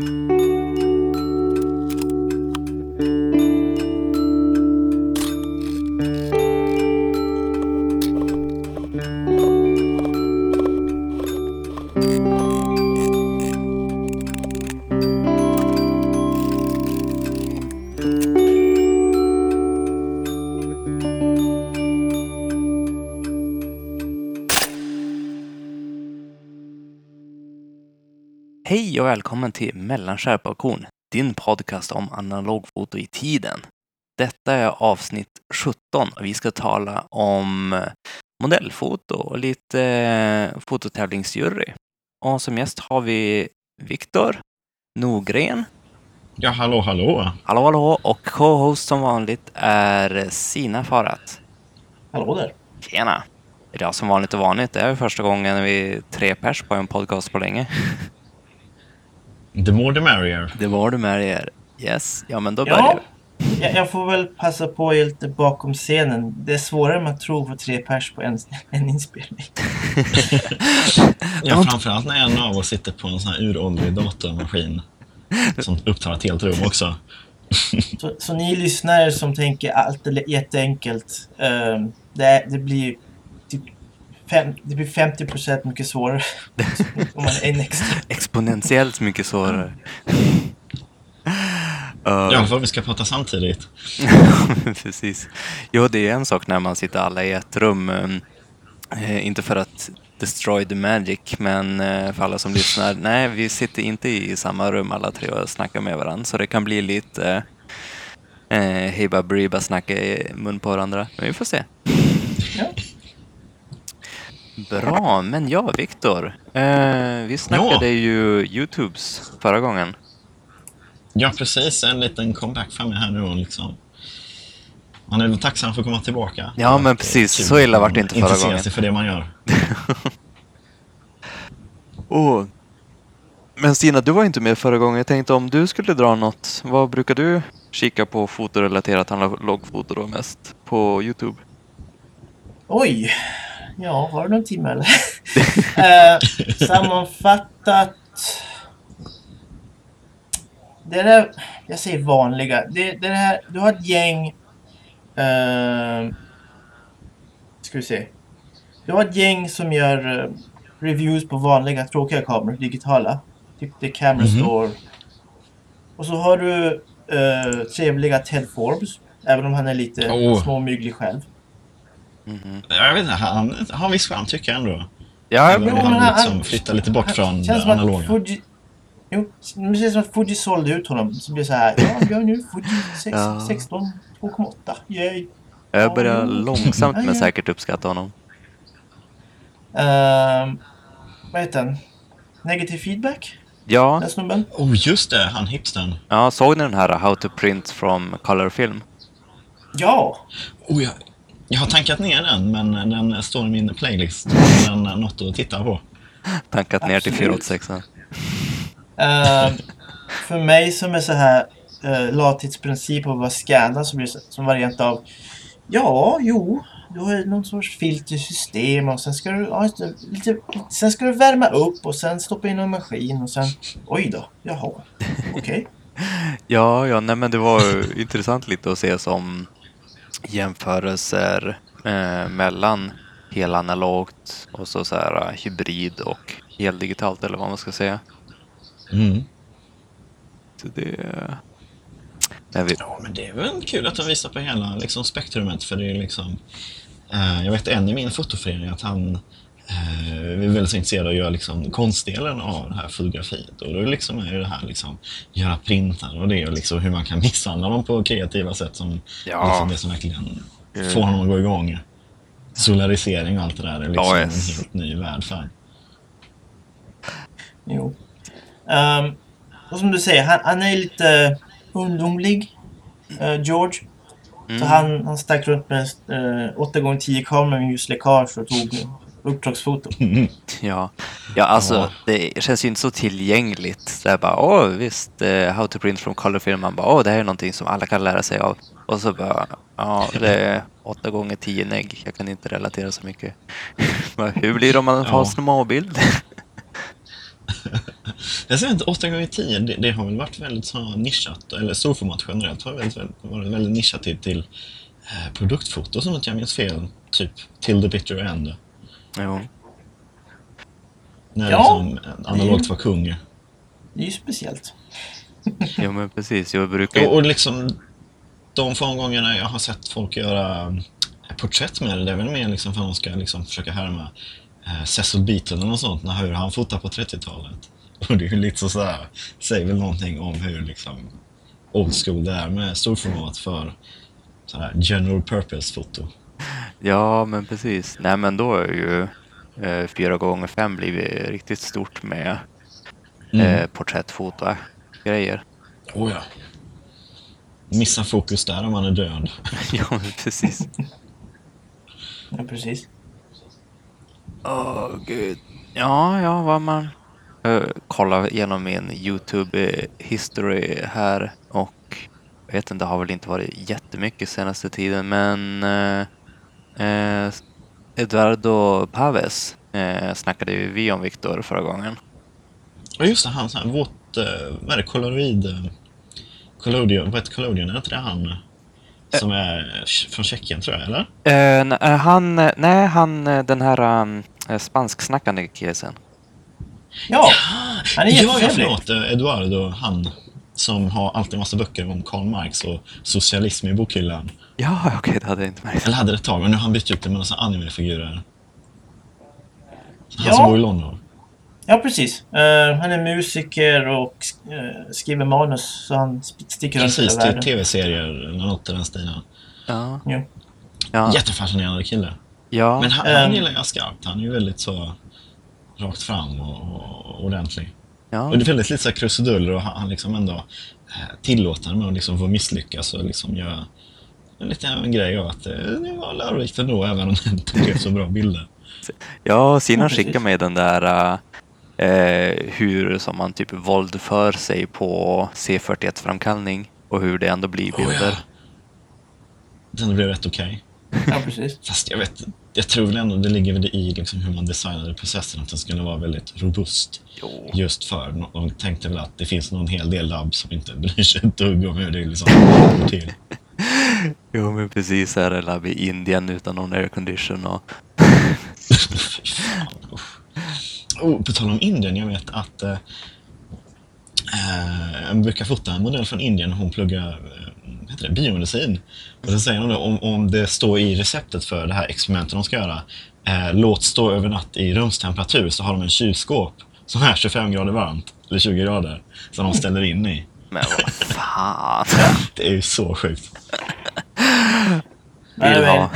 Hej och välkommen till Mellanskärpa och korn, din podcast om analogfoto i tiden. Detta är avsnitt 17 och vi ska tala om modellfoto och lite eh, fototävlingsjury. Och som gäst har vi Viktor Nogren. Ja, hallå, hallå. Hallå, hallå. Och co-host som vanligt är Sina Farat. Hallå där. Tjena. Ja, som vanligt och vanligt. Det är första gången vi är tre pers på en podcast på länge. The more the merrier. Det var du med er. Yes, ja men då börjar Ja, vi. jag, jag får väl passa på att ge lite bakom scenen. Det är svårare än man tror för tre pers på en, en inspelning. Ja, framförallt när en av oss sitter på en sån här uråldrig datormaskin som upptar ett helt rum också. Så, så ni lyssnare som tänker allt är jätteenkelt. ehm, det, det blir fem, det blir 50% mycket svårare om man är extra. Exponentiellt mycket svårare. I alla fall vi ska prata samtidigt. Precis. Jo, det är en sak när man sitter alla i ett rum. Eh, inte för att destroy the magic, men eh, för alla som lyssnar. Nej, vi sitter inte i samma rum alla tre och snackar med varandra, så det kan bli lite eh, hej baberiba snacka i mun på varandra. Men vi får se. Ja. Bra, men ja, Viktor. Eh, vi snackade ju Youtubes förra gången. Ja, precis. En liten comeback för mig här nu och liksom. Man är väl tacksam för att komma tillbaka. Ja, men precis. Så illa vart det inte förra intressera gången. sig för det man gör. Oh. Men Stina, du var inte med förra gången. Jag tänkte om du skulle dra något. Vad brukar du kika på fotorelaterat analogfoto då mest på Youtube? Oj! Ja, har du någon timme eller? eh, sammanfattat. Det där, jag säger vanliga. Det, det här, du har ett gäng... Eh, ska vi se. Du har ett gäng som gör eh, reviews på vanliga tråkiga kameror, digitala. Typ The Camera Mhm. Store. Och så har du eh, trevliga Ted Forbes. Även om han är lite Åh. småmyglig själv. Mhm. Jag vet inte, han har en viss charm tycker jag ändå. Ja, Eller Jo, han men han- liksom flyttar lite bort från känns det analoga. Fuji... Jo, det känns som att Fuji sålde ut honom. Så blir det så här. Ja, vi har nu Fuji 6, Ja. 16, 2,8. Yay! jag börjar Ja. långsamt men säkert uppskatta honom. Um, vad heter den? Negativ feedback? Ja, Den snubben? Oh, just det, han hipstern. ja, såg ni den här How to print from color film? Ja! Oh, jag, jag har tankat ner den, men den står i min playlist. Den är något att titta på. Tankat ner till Absolut. 486. Ehm, för mig som är så här uh, latighetsprincip och bara scanna så blir det som variant av Ja, jo, du har ju någon sorts filtersystem och sen ska du, ja, lite, sen ska du värma upp och sen stoppa in en maskin och sen, oj då, jaha, okej. Ja, ja, nej men det var ju intressant lite att se som jämförelser eh, mellan helanalogt och så, så här hybrid och heldigitalt eller vad man ska säga. Mm. Så det... Jag vet, Ja, men det är väl kul att de visar på hela liksom, spektrumet för det är liksom... Eh, jag vet en i min fotoförening att han eh, är väldigt intresserad av att göra liksom, konstdelen av det här fotografiet. Och då liksom är det här liksom, göra printar och det och liksom, hur man kan misshandla dem på kreativa sätt som Ja. liksom, det som verkligen Mm. får honom att gå igång. Solarisering och allt det där är liksom Ja, yes. en helt ny värld för Jo. Ehm, och som du säger, han, han är lite ungdomlig, eh, George. Mm. Så han, han stack runt med uh, 8x10 kamera med ljusläckage och tog uppdragsfoto. Ja, ja alltså Ja. det känns ju inte så tillgängligt. Det är bara, åh visst, eh, how to print from color film. Man bara, åh det här är någonting som alla kan lära sig av. Och så bara, ja det är åtta gånger tio negg. Jag kan inte relatera så mycket. Hur blir det om man har Ja. småbild? Jag säger inte 8 gånger 10 det, det har väl varit väldigt så nischat, eller storformat generellt har väldigt, väldigt, varit väldigt nischat till, till eh, produktfoto som inte jag minns fel. Typ till the bitter end. Jo. När Ja, liksom analogt var kung. Det är ju speciellt. jo, men precis. Jag brukar Och, och liksom de få gångerna jag har sett folk göra eh, porträtt med det, det är väl mer liksom för att de ska liksom försöka härma eh, Cecil Beaton och sånt, när hur han fotar på 30-talet. Och det är ju lite så sådär, säger väl någonting om hur liksom old school det är med storformat för sådär general purpose-foto. Ja, men precis. Nej, men då är ju eh, 4 gånger 5 blivit riktigt stort med Mm. eh, porträttfoto grejer. Oh ja. Missa fokus där om man är död. ja, men precis. Ja, precis. Åh, gud. Ja, ja, vad man... Uh, kolla igenom min YouTube-history här och jag vet inte, det har väl inte varit jättemycket senaste tiden, men uh, Eduardo Paves uh, snackade ju vi om Viktor förra gången. Och just det, han sån här våt... eh, Vad är det? Coloroid... eh, Collodion, vad heter Collodion? Är det inte det han som är från Tjeckien tror jag, eller? Eh, han, eh, nej, han, eh, den här um, spansksnackande killsen. Ja, han är Ja, ja, jättetrevlig. förlåt. eh, Eduardo, han som har alltid massa böcker om Karl Marx och socialism i bokhyllan. Ja, okej, det hade jag inte märkt. Eller hade det ett tag, men nu har han bytt ut det med några animefigurer. Han Ja. som bor i London. Ja, precis. Eh, han är musiker och eh, skriver manus, så han sticker runt Precis, världen. tv-serier eller något i den stilen. Ja, Ja. ja, Jättefascinerande kille. ja. Men han, Ehm. han gillar jag skarpt. Han är ju väldigt så rakt fram och, och ordentlig. Ja. Och det är väldigt lite så krusiduller och han, liksom ändå eh, tillåter med att liksom få misslyckas och liksom göra en liten grej av att eh, det var lärorikt ändå även om det inte blev så bra bilder. Ja, Sinan skickade mig den där eh, hur som man typ våldför sig på C41-framkallning och hur det ändå blir Oh, bilder. ja. Den blev rätt okej. Ja, precis. Fast jag vet, jag tror väl ändå det ligger väl i liksom hur man designade processen att den skulle vara väldigt robust. Jo. Just för, de tänkte väl att det finns någon hel del labb som inte bryr sig ett dugg om hur det liksom går till. jo, men precis. Här är labb i Indien utan någon aircondition och... Oh, på tal om Indien, jag vet att eh, eh, jag brukar fota en modell från Indien. Hon pluggar eh, heter det, biomedicin. Och så säger hon då, om, om det står i receptet för det här experimentet de ska göra, eh, låt stå över natt i rumstemperatur, så har de en kylskåp som är 25 grader varmt, eller 20 grader, som de ställer in i. Men vad fan. Det är ju så sjukt. Vill men ha.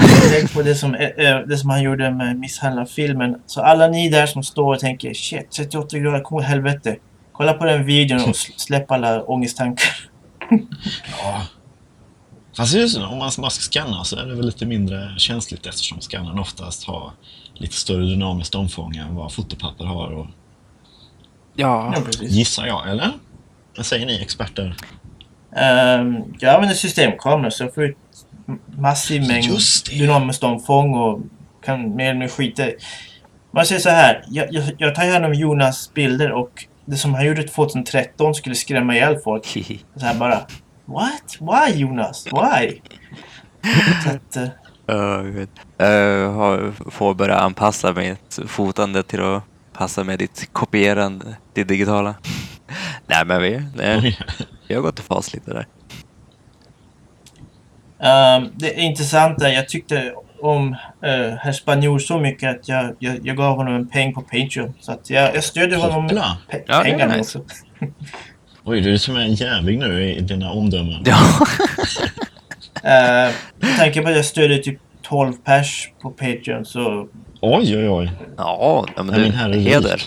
på det som, eh, eh, det som han gjorde med misshandlarfilmen. Så alla ni där som står och tänker shit, 38 grader, kom åt helvete. Kolla på den videon och sl- släpp alla ångesttankar. Ja. Fast just nu, om man bara ska scanna så är det väl lite mindre känsligt eftersom skannern oftast har lite större dynamiskt omfång än vad fotopapper har. Och, Ja, Ja, precis. gissar jag, eller? Vad säger ni experter? Um, jag använder systemkameror så jag får ut massiv mängd Just det. dynamiskt omfång och kan mer eller mindre skita i- Man säger så här, jag, jag, jag tar hand om Jonas bilder och det som han gjorde 2013 skulle skrämma ihjäl folk. Så här bara, what? Why Jonas? Why? Så att, Uh, gud. Uh, har- får börja anpassa mitt fotande till att passa med ditt kopierande, det digitala. Nej, men vi, nej, vi har gått i fas lite där. ehm, det intressanta, jag tyckte om uh, herr Spanjor så mycket att jag, jag, jag gav honom en peng på Patreon. Så att jag, jag stödjer honom med pe- Ja, är pengarna nice. också. Oj, du är som en jävling nu i dina omdömen. Ja, Uh, med tanke på att jag stödjer typ 12 pers på Patreon så... Oj, oj, oj. ja men du, är heder.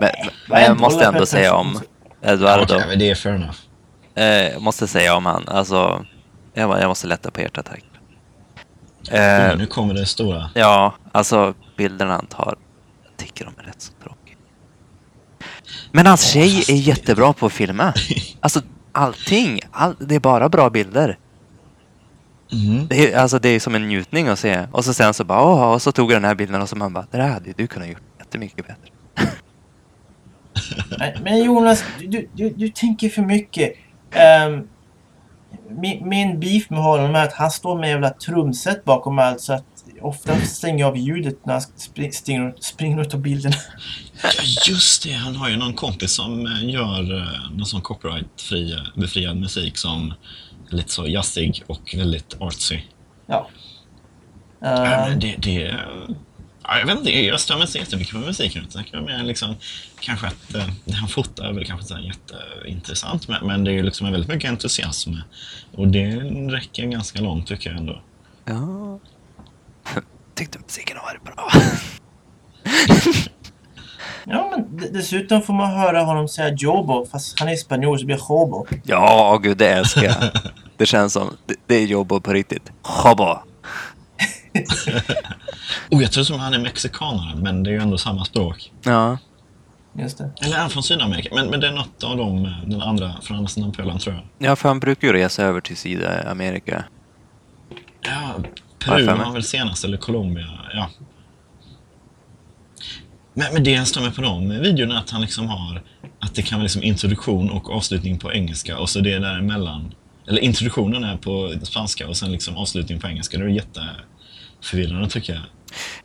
Men, men jag måste ändå säga om Eduardo. Okej, men det är fair enough. Eh, jag måste säga om han, alltså, jag, jag måste lätta på hjärtat här. Eh, nu kommer det stora. ja, alltså bilderna han tar, jag tycker de är rätt så tråkiga. Men hans tjej är jättebra på att filma. Alltså allting, all, det är bara bra bilder. Mm. Det är, alltså det är som en njutning att se. Och så sen så bara, åh, och så tog jag den här bilden och så man bara, det där hade du kunnat gjort jättemycket bättre. Men Jonas, du, du, du tänker för mycket. Ehm, min, min beef med honom är att han står med jävla trumset bakom allt så att ofta stänger jag av ljudet när han spring, springer, springer ut av bilden. Ja, just det. Han har ju någon kompis som eh, gör eh, någon sån copyright-fri, befriad musik som är lite så jazzig och väldigt artsy. Ja. Ja, men det, det, ja, jag vet inte, jag stör mig inte jättemycket på musiken. utan Jag mer liksom, kanske att eh, det han fotar är väl kanske inte så här jätteintressant, men, men det är ju liksom väldigt mycket entusiasm. Och det räcker ganska långt tycker jag ändå. Ja. Tyckte musiken var bra. ja, men dessutom får man höra honom säga jobo, fast han är spanjor så det blir hobo. Ja, gud det älskar jag. Det känns som, det, det är jobb på riktigt. Hobbo. Och jag tror som han är mexikanare, men det är ju ändå samma språk. Ja. Just det. Eller är han från Sydamerika? Men, men det är något av dem, eh, den andra från andra sidan pölen tror jag. ja, för han brukar ju resa över till Sydamerika. Ja, Peru var väl senast, eller Colombia. Ja. Men, men det jag stör mig på de videorna är att han liksom har att det kan vara liksom introduktion och avslutning på engelska och så det däremellan. Eller introduktionen är på spanska och sen liksom avslutning på engelska. Det är jätteförvirrande tycker jag.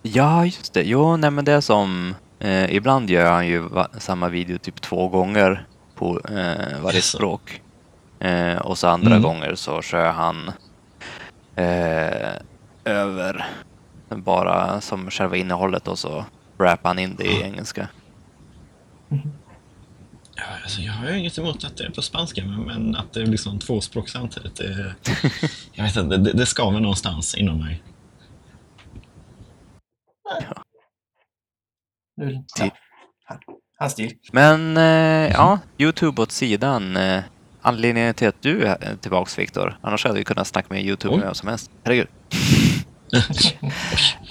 Ja, just det. Jo, nej men det är som... Eh, ibland gör han ju va- samma video typ två gånger på eh, varje Jaså. språk. Eh, och så andra Mm. gånger så kör han eh, över bara som själva innehållet och så rappar han in det i Ja. engelska. Ja, alltså, jag har inget emot att det är på spanska, men, att det är liksom två språk samtidigt. Det, jag vet inte, det, det skaver någonstans inom mig. Ja. Han, hans stil. Men eh, ja, Youtube åt sidan. Eh, anledningen till att du är tillbaks Viktor, annars hade vi kunnat snacka med Youtube Oj. med vad som helst. Herregud.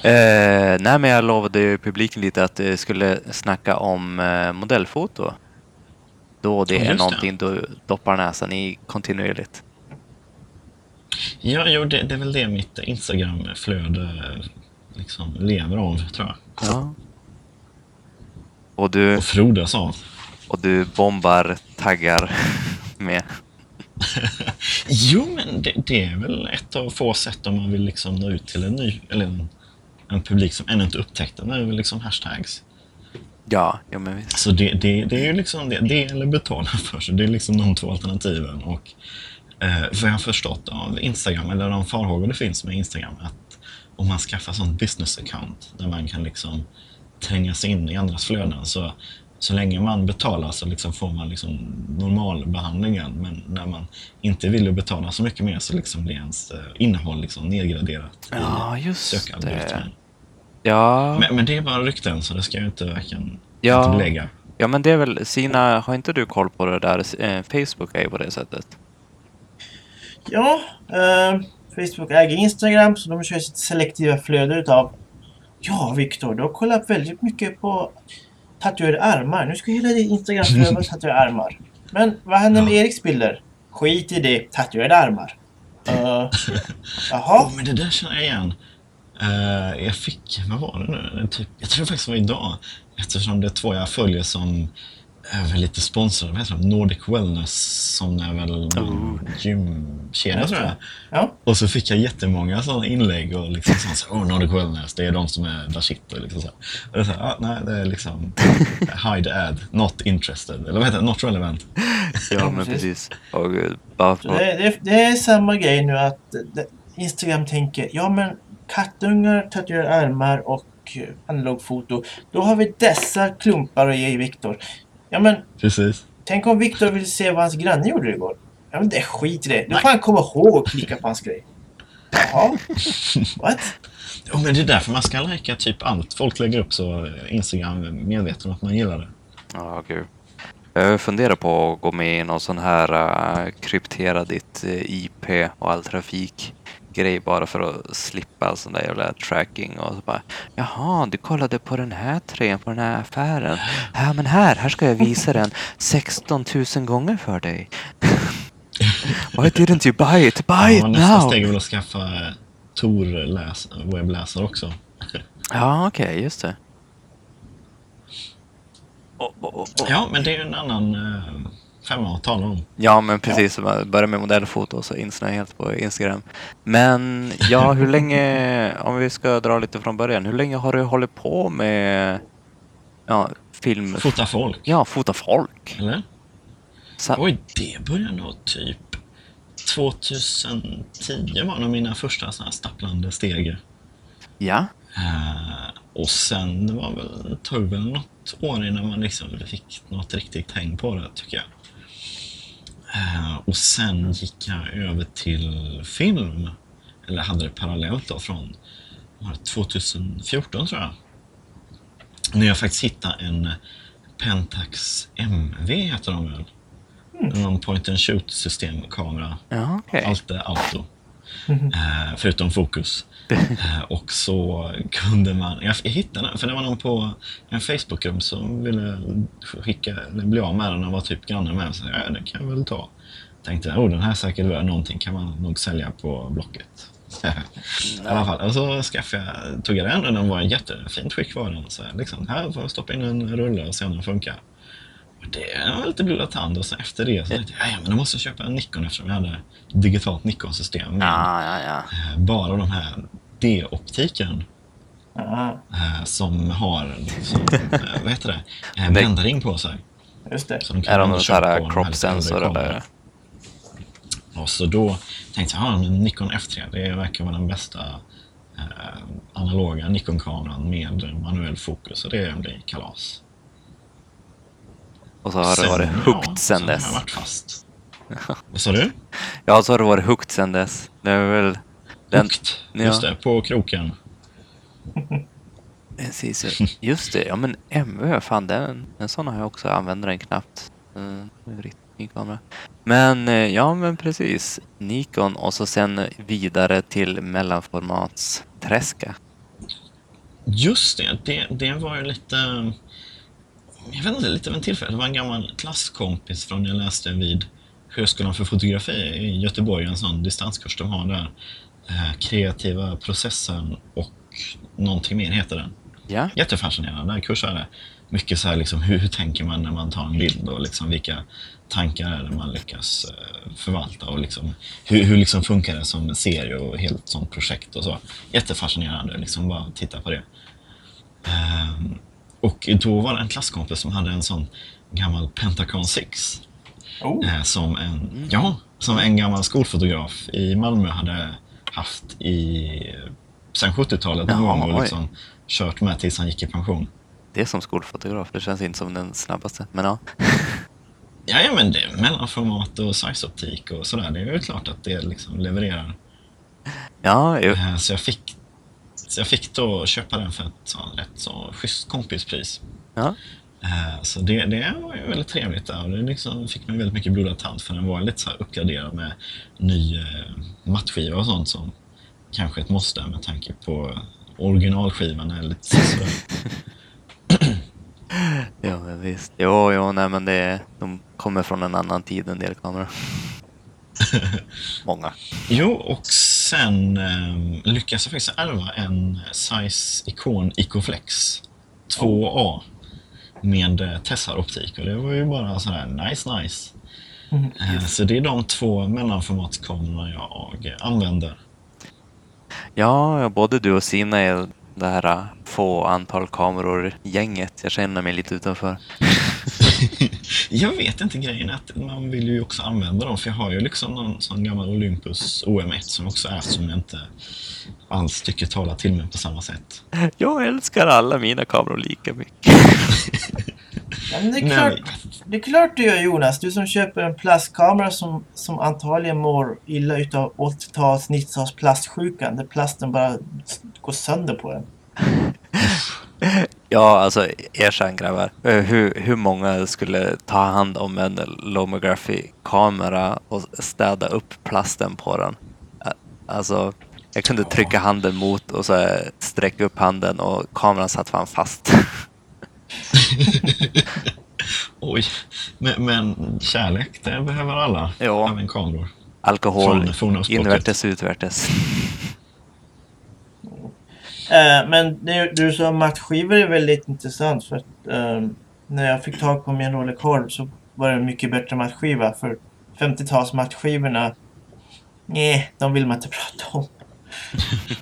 Eh, nej, men jag lovade ju publiken lite att jag skulle snacka om eh, modellfoto. Då det Ja, är just det. någonting du doppar näsan i kontinuerligt. Ja, jo, det, det är väl det mitt Instagram-flöde liksom lever av, tror jag. Ja. Och du, Och frodas av. och du bombar taggar med. Jo, men det, det är väl ett av få sätt om man vill liksom nå ut till en ny, eller en, en publik som ännu inte upptäckt den. Är väl liksom hashtags. Ja, ja men visst. Så det, det, det är ju liksom det, det eller betala för sig. Det är liksom de två alternativen. Och eh, vad jag har förstått av Instagram, eller de farhågor det finns med Instagram, att om man skaffar sånt business account där man kan liksom tränga sig in i andras flöden så, så länge man betalar så liksom får man liksom normalbehandlingen. Men när man inte vill betala så mycket mer så liksom blir ens eh, innehåll liksom nedgraderat Ja, i just det. sökalgoritmen. Ja, Men, men det är bara rykten så det ska jag inte verkligen Ja. inte belägga. ja, men det är väl Sina, har inte du koll på det där? Eh, Facebook är ju på det sättet. Ja, eh, Facebook äger Instagram så de kör sitt selektiva flöde utav Ja, Viktor, du har kollat väldigt mycket på tatuerade armar. Nu ska hela ditt Instagram-flöde vara tatuerade armar. Men vad händer med Ja. Eriks bilder? Skit i det. Tatuerade armar. Uh, jaha? Åh, men det där känner jag igen. Eh, jag fick, vad var det nu? Typ, jag tror det faktiskt var idag. Eftersom det är två jag följer som är väl lite sponsrade. Vad heter de? Nordic Wellness som är väl Oh. gymkedja tror jag. Ja. Och så fick jag jättemånga sådana inlägg och liksom sånt så oh Nordic Wellness, det är de som är där shit och liksom så. Och det är så ah, nej det är liksom hide ad, not interested. Eller vad heter det? Not relevant. Ja, men precis. Och, gud, bara det, det, det är samma grej nu att det, Instagram tänker ja men kattungar, tatuerade armar och analogfoto. Då har vi dessa klumpar att ge Viktor. Ja men Precis. tänk om Viktor vill se vad hans granne gjorde igår. Ja men det är skit i det. Du får han komma ihåg att klicka på hans grej. Jaha? What? Ja, men det är därför man ska lajka typ allt folk lägger upp så Instagram är medveten om att man gillar det. ja, gud. Jag funderar på att gå med i någon sån här uh, kryptera ditt eh, IP och all trafik grej bara för att slippa sån där jävla tracking och så bara Jaha, du kollade på den här tröjan på den här affären. Ja, men här, här ska jag visa den 16 000 gånger för dig. Why didn't you buy it? Buy Ja, it nästa now! steg är väl att skaffa Tor läs, webbläsare också. Ja, okej, just det. Och, och, och. Ja, men det är ju en annan eh, femma att tala om. Ja, men precis. som Börja med modellfoto och så insnöa helt på Instagram. Men ja, hur länge, om vi ska dra lite från början, hur länge har du hållit på med ja, film? Fota folk, Ja, fota folk. eller? Så, Oj, det började nog typ 2010 var nog mina första såna här stapplande steg. ja, Eh, och sen det var väl, tog väl något år innan man liksom fick något riktigt häng på det, tycker jag. Eh, och sen gick jag över till film. Eller hade det parallellt då från var det 2014 tror jag. När jag faktiskt hittade en Pentax MV heter de väl. Någon point and shoot systemkamera. ja okej. Allt är auto. Eh, förutom fokus. Eh, och så kunde man, jag hittade den, för det var någon på en Facebookgrupp som ville skicka, eller bli av med den och var typ granne med. Så ja, det kan jag väl ta. Tänkte, oh den här är säkert värd någonting, kan man nog sälja på Blocket. I alla fall, och så skaffade jag, tog jag den och den var i jättefint skick var den. Så liksom, här får jag stoppa in en rulle och se om den funkar. Och det var lite blodad tand och så efter det så tänkte jag, ja men då måste jag köpa en Nikon eftersom jag hade digitalt Nikon-system Ja, ja, ja. eh, bara de här D-optiken eh, som har liksom, eh, vad heter det? Eh, bländring på sig. just det. Så de kan Är de någon sån här crop sensor eller? Och så då tänkte jag, ja, men Nikon F3, det verkar vara den bästa eh, analoga Nikon-kameran med manuell fokus och det blir kalas. Och så har det varit hooked sen ja, så dess. har jag varit fast. Vad sa du? Ja, så har det varit hooked sen dess. Det är väl Hooked, ja. just det, på kroken. Precis, just det. Ja, men MV, fan den, en sån har jag också. Använder den knappt. Fin kamera. Men eh, ja, men precis. Nikon och så sen vidare till mellanformatsträska. Just det, det, det var ju lite... Jag vet inte, lite av en tillfälle. Det var en gammal klasskompis från jag läste vid Högskolan för fotografi i Göteborg, en sån distanskurs de har där. Eh, kreativa processen och någonting mer heter den. Ja, Jättefascinerande kurs är det. Mycket så här liksom, hur, hur tänker man när man tar en bild och liksom vilka tankar är det man lyckas eh, förvalta och liksom, hur, hur liksom funkar det som en serie och helt sånt projekt och så. Jättefascinerande, liksom bara titta på det. Ehm, och då var det en klasskompis som hade en sån gammal Pentacon 6 Oh, eh, som en, ja, som en gammal skolfotograf i Malmö hade haft i, sen 70-talet någon Jaha, gång och oj. liksom kört med tills han gick i pension. det är som skolfotograf. Det känns inte som den snabbaste. Men ja. Ja, ja men det är mellanformat och sizeoptik och sådär. Det är ju klart att det liksom levererar. Ja, jo. Eh, Så jag fick, så jag fick då köpa den för ett så, rätt så schysst kompispris. ja. Eh, Så det, det var ju väldigt trevligt där och det liksom fick mig väldigt mycket blodad tand för den var lite så uppgraderad med ny eh, mattskiva och sånt som kanske ett måste med tanke på originalskivan är lite sådär. Ja, men visst. Jo, jo, nej men det, de kommer från en annan tid, en del kameror. Många. Jo, och sen eh, lyckades jag faktiskt ärva en Zeiss Ikon Icoflex 2A med eh, Tessar-optik och det var ju bara sådär nice, nice. Eh, så det är de två mellanformatskamerorna jag eh, använder. Ja, både du och Sina är det här få antal kameror-gänget. Jag känner mig lite utanför. Jag vet inte grejen att man vill ju också använda dem för jag har ju liksom någon sån gammal Olympus OM1 som också är som jag inte alls tycker talar till mig på samma sätt. Jag älskar alla mina kameror lika mycket. Ja, men det, är Nej, klart, det är klart du gör Jonas. Du som köper en plastkamera som, som antagligen mår illa utav 80-tals, 90-tals plastsjukan. Där plasten bara går sönder på den. Ja, alltså erkänn grabbar. Eh, Hur, hur många skulle ta hand om en Lomography-kamera och städa upp plasten på den? Ä- Alltså, jag kunde trycka handen mot och så eh, sträcka upp handen och kameran satt fan fast. Oj, men, men kärlek, det behöver alla. Ja. Även kameror. Alkohol, Från invärtes utvärtes. Eh, men det du sa mattskivor är väldigt intressant för att ehm, när jag fick tag på min Rollercord så var det en mycket bättre matchskiva. För 50-tals matchskivorna, nej, de vill man inte prata om.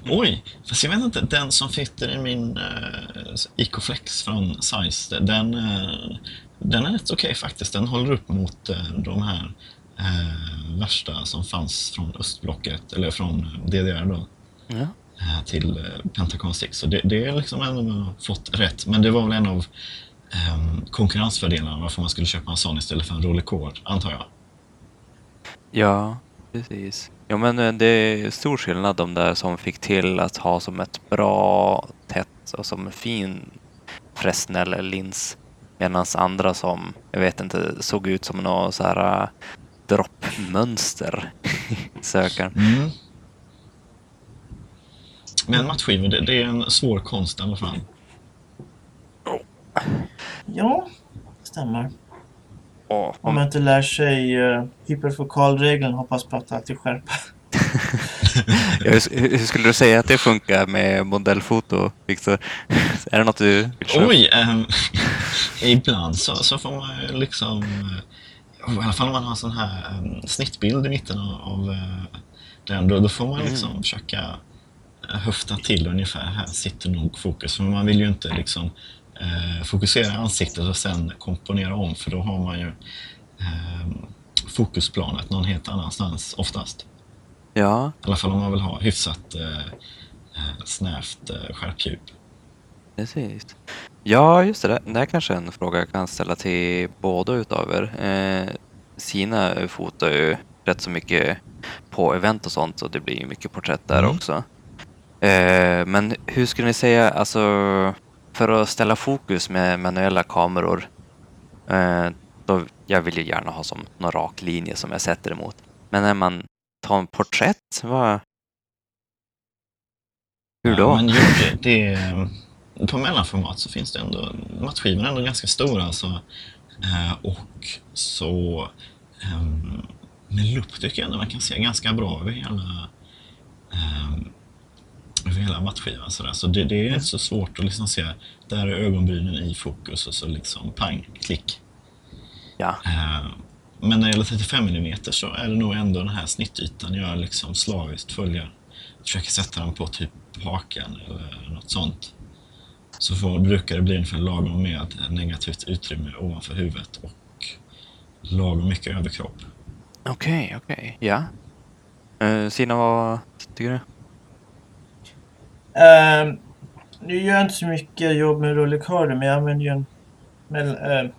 Oj, fast jag vet inte, den som sitter i min uh, Icoflex från Size, den, uh, den är rätt okej okay, faktiskt. Den håller upp mot uh, de här uh, värsta som fanns från östblocket, eller från DDR då. Ja. Till Pentacon 6. Så det, det är liksom ändå fått rätt. Men det var väl en av um, konkurrensfördelarna varför man skulle köpa en sån istället för en Rollercord, antar jag. Ja, precis. Ja, men eh, det är stor skillnad de där som fick till att ha som ett bra, tätt och som en fin Fresnel-lins. Medan andra som, jag vet inte, såg ut som något så här droppmönster i sökaren. Mm. Men matchskivor, det, det är en svår konst i alla fall. Ja, stämmer. Och, Om man inte lär sig uh, hyperfokalregeln hoppas på att alltid skärpa. ja, hur, hur, skulle du säga att det funkar med modellfoto, Viktor? Är det något du vill köra? Oj! Um, ibland så, så får man liksom... Uh, I alla fall om man har en sån här um, snittbild i mitten av, av uh, den, då, då får man liksom mm. försöka höfta till ungefär. Här sitter nog fokus. För man vill ju inte liksom eh, fokusera ansiktet och sen komponera om för då har man ju eh, fokusplanet någon helt annanstans oftast. Ja. I alla fall om man vill ha hyfsat eh, eh snävt eh, skärpdjup. Precis. Ja, just det. Det är kanske en fråga jag kan ställa till båda utav er. Eh, Sina fotar ju rätt så mycket på event och sånt och det blir mycket porträtt där mm. också. Eh, men hur skulle ni säga, alltså för att ställa fokus med manuella kameror, eh, då, jag vill ju gärna ha som någon rak linje som jag sätter emot. Men när man tar en porträtt, vad... Hur då? Ja, men jo, det, det, på mellanformat så finns det ändå, mattskivorna är ändå ganska stora alltså. Eh, och så eh, med lupp tycker jag ändå man kan se ganska bra över hela eh, hela mattskivan. Så, så det, det, är inte så svårt att liksom se, där är ögonbrynen i fokus och så liksom pang, klick. Ja. Uh, men när det gäller 35 mm så är det nog ändå den här snittytan jag liksom slaviskt följer. Försöker sätta den på typ hakan eller något sånt. Så får, brukar det bli ungefär lagom med negativt utrymme ovanför huvudet och lagom mycket överkropp. Okej, okay, okej. Okay. Ja. Uh, Sina, vad tycker du? Uh, nu gör jag inte så mycket jobb med rullekörder men jag använder ju en med, uh,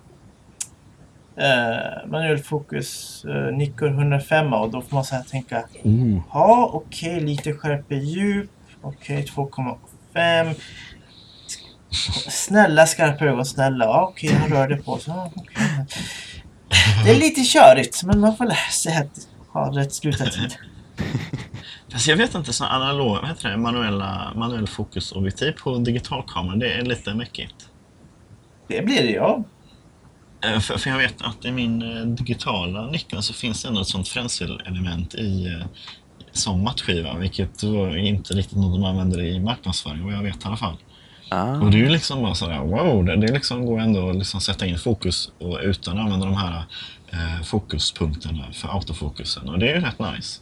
uh, manuell fokus uh, Nikon 105 och då får man så här tänka mm. Ja, okej, okay, lite skärpe djup. Okej, okay, 2,5. Snälla skarpa ögon, snälla. Okej, okay, han rörde på sig. Okay. Det är lite körigt, men man får lära sig att ha rätt slutartid. Alltså jag vet inte, så analog, vad heter det, manuella, manuell fokusobjektiv på digitalkamera, det är lite mäckigt. Det blir det, ja. Eh, för, för jag vet att i min eh, digitala Nikon så finns det ändå ett sånt frenzel-element i eh, som mattskiva, vilket var inte riktigt något de använder i marknadsföring, vad jag vet i alla fall. Ah. Och det är ju liksom bara sådär, wow, det, det liksom går ändå att liksom sätta in fokus och utan att använda de här eh, fokuspunkterna för autofokusen och det är ju rätt nice.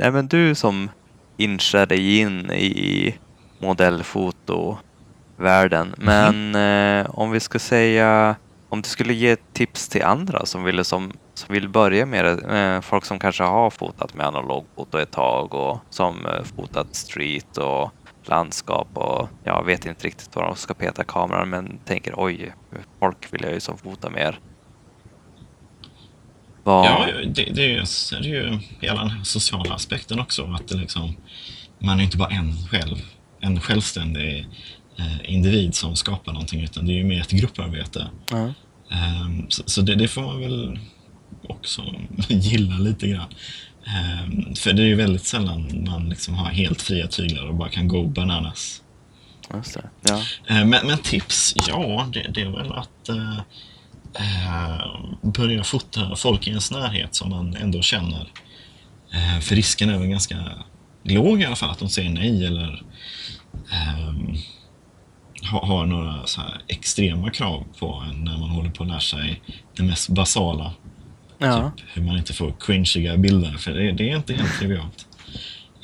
Nej, men du som inskär dig in i modellfotovärlden. Men mm. eh, om vi ska säga, om du skulle ge tips till andra som vill, som, som vill börja med det, eh, folk som kanske har fotat med analogfoto ett tag och som eh, fotat street och landskap och jag vet inte riktigt var de ska peta kameran men tänker oj, folk vill jag ju som fota mer. Var... Ja, det, det, är, det är ju hela den här sociala aspekten också. Att det liksom, man är inte bara en själv, en självständig eh, individ som skapar någonting utan det är ju mer ett grupparbete. Mm. Um, så, så det, det, får man väl också gilla lite grann. Um, för det är ju väldigt sällan man liksom har helt fria tyglar och bara kan go bananas. Ja. Uh, men, men, tips, ja det, det är väl att uh, börja fota folk i ens närhet som man ändå känner. Eh, för risken är väl ganska låg i alla fall att de säger nej eller ha, har några så här extrema krav på en när man håller på att lära sig det mest basala. Ja. Typ hur man inte får cringiga bilder, för det, det är inte helt trivialt.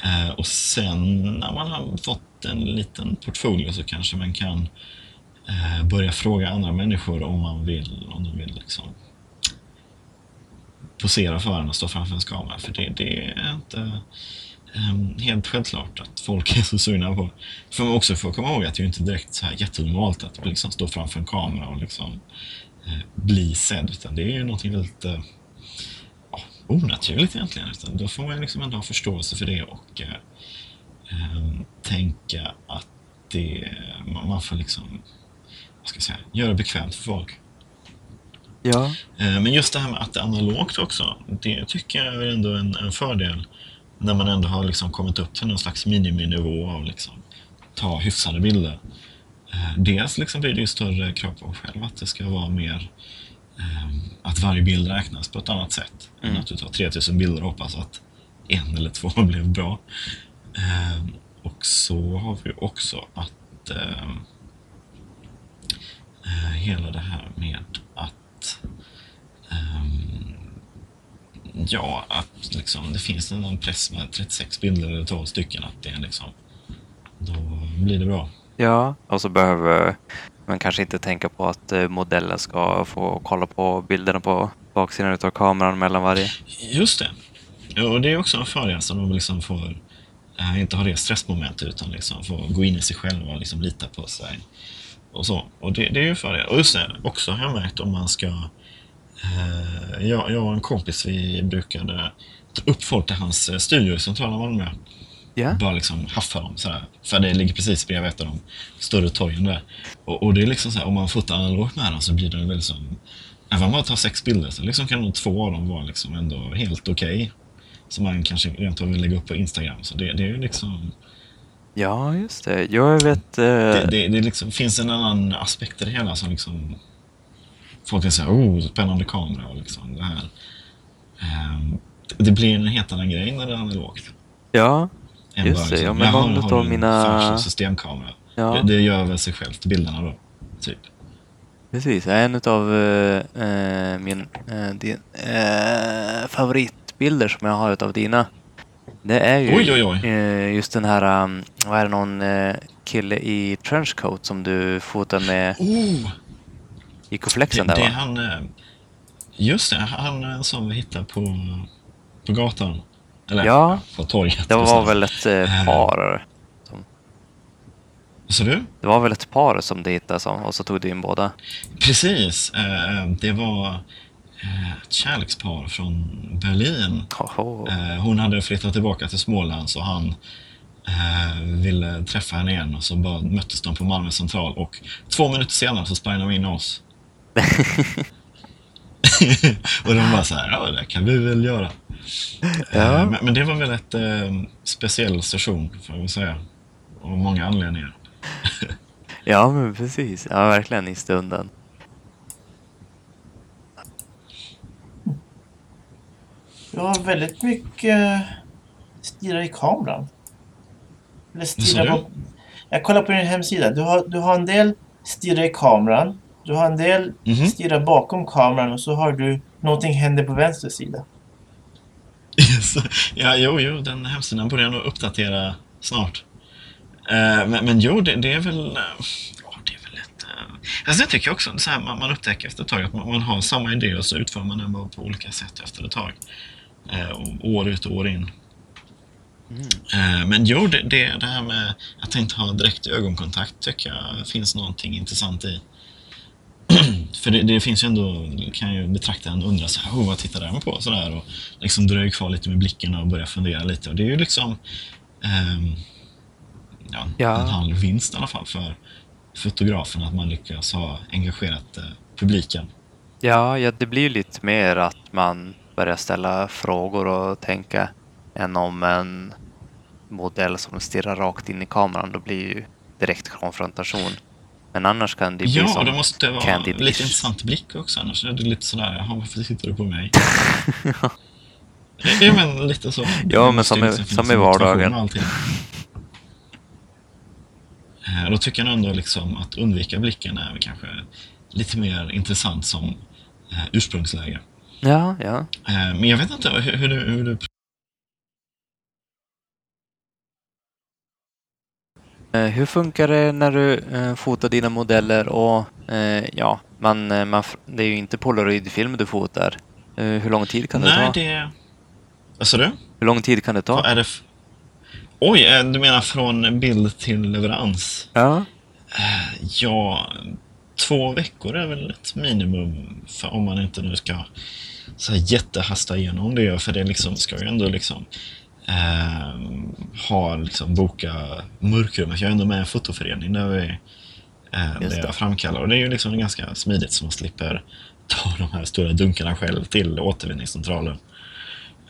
Eh, och sen när man har fått en liten portfolio så kanske man kan eh, börja fråga andra människor om man vill, om de vill liksom posera för en och stå framför en kamera. För det, det är inte eh, helt självklart att folk är så sugna på. För man också får komma ihåg att det är inte direkt så här jättenormalt att liksom stå framför en kamera och liksom eh, bli sedd. Utan det är ju någonting väldigt eh, ja, onaturligt egentligen. Utan då får man liksom ändå ha förståelse för det och eh, ehm, tänka att det, man man får liksom, vad ska jag säga, göra bekvämt för folk. Ja. Eh, Men just det här med att det är analogt också, det tycker jag är ändå en, en fördel när man ändå har liksom kommit upp till någon slags miniminivå av liksom, ta hyfsade bilder. Eh, Dels liksom blir det ju större krav på en själv att det ska vara mer eh, att varje bild räknas på ett annat sätt än Mm. att du tar 3000 bilder och hoppas att en eller två blev bra. Och så har vi också att eh, hela det här med att ehm, ja, att liksom, det finns någon press med 36 bilder eller 12 stycken att det är liksom då blir det bra. Ja, och så behöver man kanske inte tänka på att eh, modellen ska få kolla på bilderna på baksidan utav kameran mellan varje. Just det. Ja, och det är också en fördel som de liksom får eh, inte ha det stressmomentet utan liksom få gå in i sig själv och liksom lita på sig. Och så. Och det, det är ju en fördel. Och just det, också har jag märkt om man ska... Eh, jag, jag och en kompis, vi brukade ta upp folk till hans eh, studio i centrala Malmö. Ja. Bara liksom haffa dem sådär. För det ligger precis bredvid ett av de större torgen där. Och, och det är liksom såhär, om man fotar analogt med dem så blir det väl som... Även om man tar sex bilder så liksom kan nog två av dem vara liksom ändå helt okej. Som man kanske rent av vill lägga upp på Instagram. Så det, det är ju liksom... Ja, just det. Jag vet... Eh, Det, det, det liksom, finns en annan aspekt i det hela som liksom... Folk kan säga oh, spännande kamera och liksom det här. Ehm, det blir en helt annan grej när det är analogt. ja, än Just bara det, ja, liksom, men "Jaha, någon nu har du en mina- systemkamera. ja. Det, det gör väl sig självt, bilderna då. Typ. Precis, en utav eh, eh, min eh, din, eh, favoritbilder som jag har utav dina. Det är ju Oj, oj, oj. Eh, just den här, um, vad är det, någon eh, kille i trenchcoat som du fotar med Oh! i Det, Koflexen det där är va? han... eh, Just det, han som vi hittade på, på gatan. Eller Ja. på torget. Det var väl ett par. Vad sa du? Det var väl ett par som du hittade som, och så tog du in båda. Precis. Det var ett kärlekspar från Berlin. Oho. Eh, Hon hade flyttat tillbaka till Småland så han eh, ville träffa henne igen och så bara möttes de på Malmö central och två minuter senare så sprang de in oss. och de bara så här, ja det kan vi väl göra. Ja. Eh, Men, men det var väl ett eh, speciell session får jag väl säga. Av många anledningar. Ja, men precis. Ja, verkligen i stunden. Du har väldigt mycket stirra i kameran. Eller stirra på... Jag kollar på din hemsida. Du har, du har en del stirra i kameran. Du har en del Mhm. stirra bakom kameran och så har du någonting händer på vänster sida. Ja, jo, jo, den hemsidan borde jag nog uppdatera snart. Eh, men, men jo, det, det är väl... eh, ja, det är väl ett... Uh, alltså det tycker jag också. Så här, man, man upptäcker efter ett tag att man, man har samma idé och så utför man den bara på olika sätt efter ett tag. Eh, år ut och år in. Eh, men jo, det, det, det här med att inte ha direkt ögonkontakt tycker jag finns någonting intressant i. För det, det finns ju ändå, kan ju betraktaren undra så här, oh, vad tittar den på? Så där, och liksom dröjer kvar lite med blicken och börjar fundera lite. Och det är ju liksom ehm, ja, Ja. en halv vinst i alla fall för fotografen att man lyckas ha engagerat eh, publiken. Ja, ja, det blir ju lite mer att man börjar ställa frågor och tänka än om en modell som stirrar rakt in i kameran. Då blir ju direkt konfrontation. Men annars kan det bli Ja, och som det måste vara lite Ish. intressant blick också. Annars är det lite sådär, jaha, varför tittar du på mig? ja, men lite så. Ja, men som liksom som i vardagen. Eh, då tycker jag ändå liksom att undvika blicken är kanske lite mer intressant som eh, ursprungsläge. Ja, ja. Eh, men jag vet inte hur, hur, du, hur du... Eh, Hur funkar det när du eh, fotar dina modeller och ja, man, man, det är ju inte polaroidfilm du fotar. Hur lång tid kan det Nej, ta? det... Vad sa du? Hur lång tid kan det ta? Är det Oj, du menar från bild till leverans? Ja, Ja, två veckor är väl ett minimum för om man inte nu ska så här jättehasta igenom det. För det liksom ska ju ändå liksom eh, ha liksom boka mörkrummet. Jag är ändå med i en fotoförening där, vi, eh, det. jag framkallar. Och det är ju liksom ganska smidigt så man slipper ta de här stora dunkarna själv till återvinningscentralen.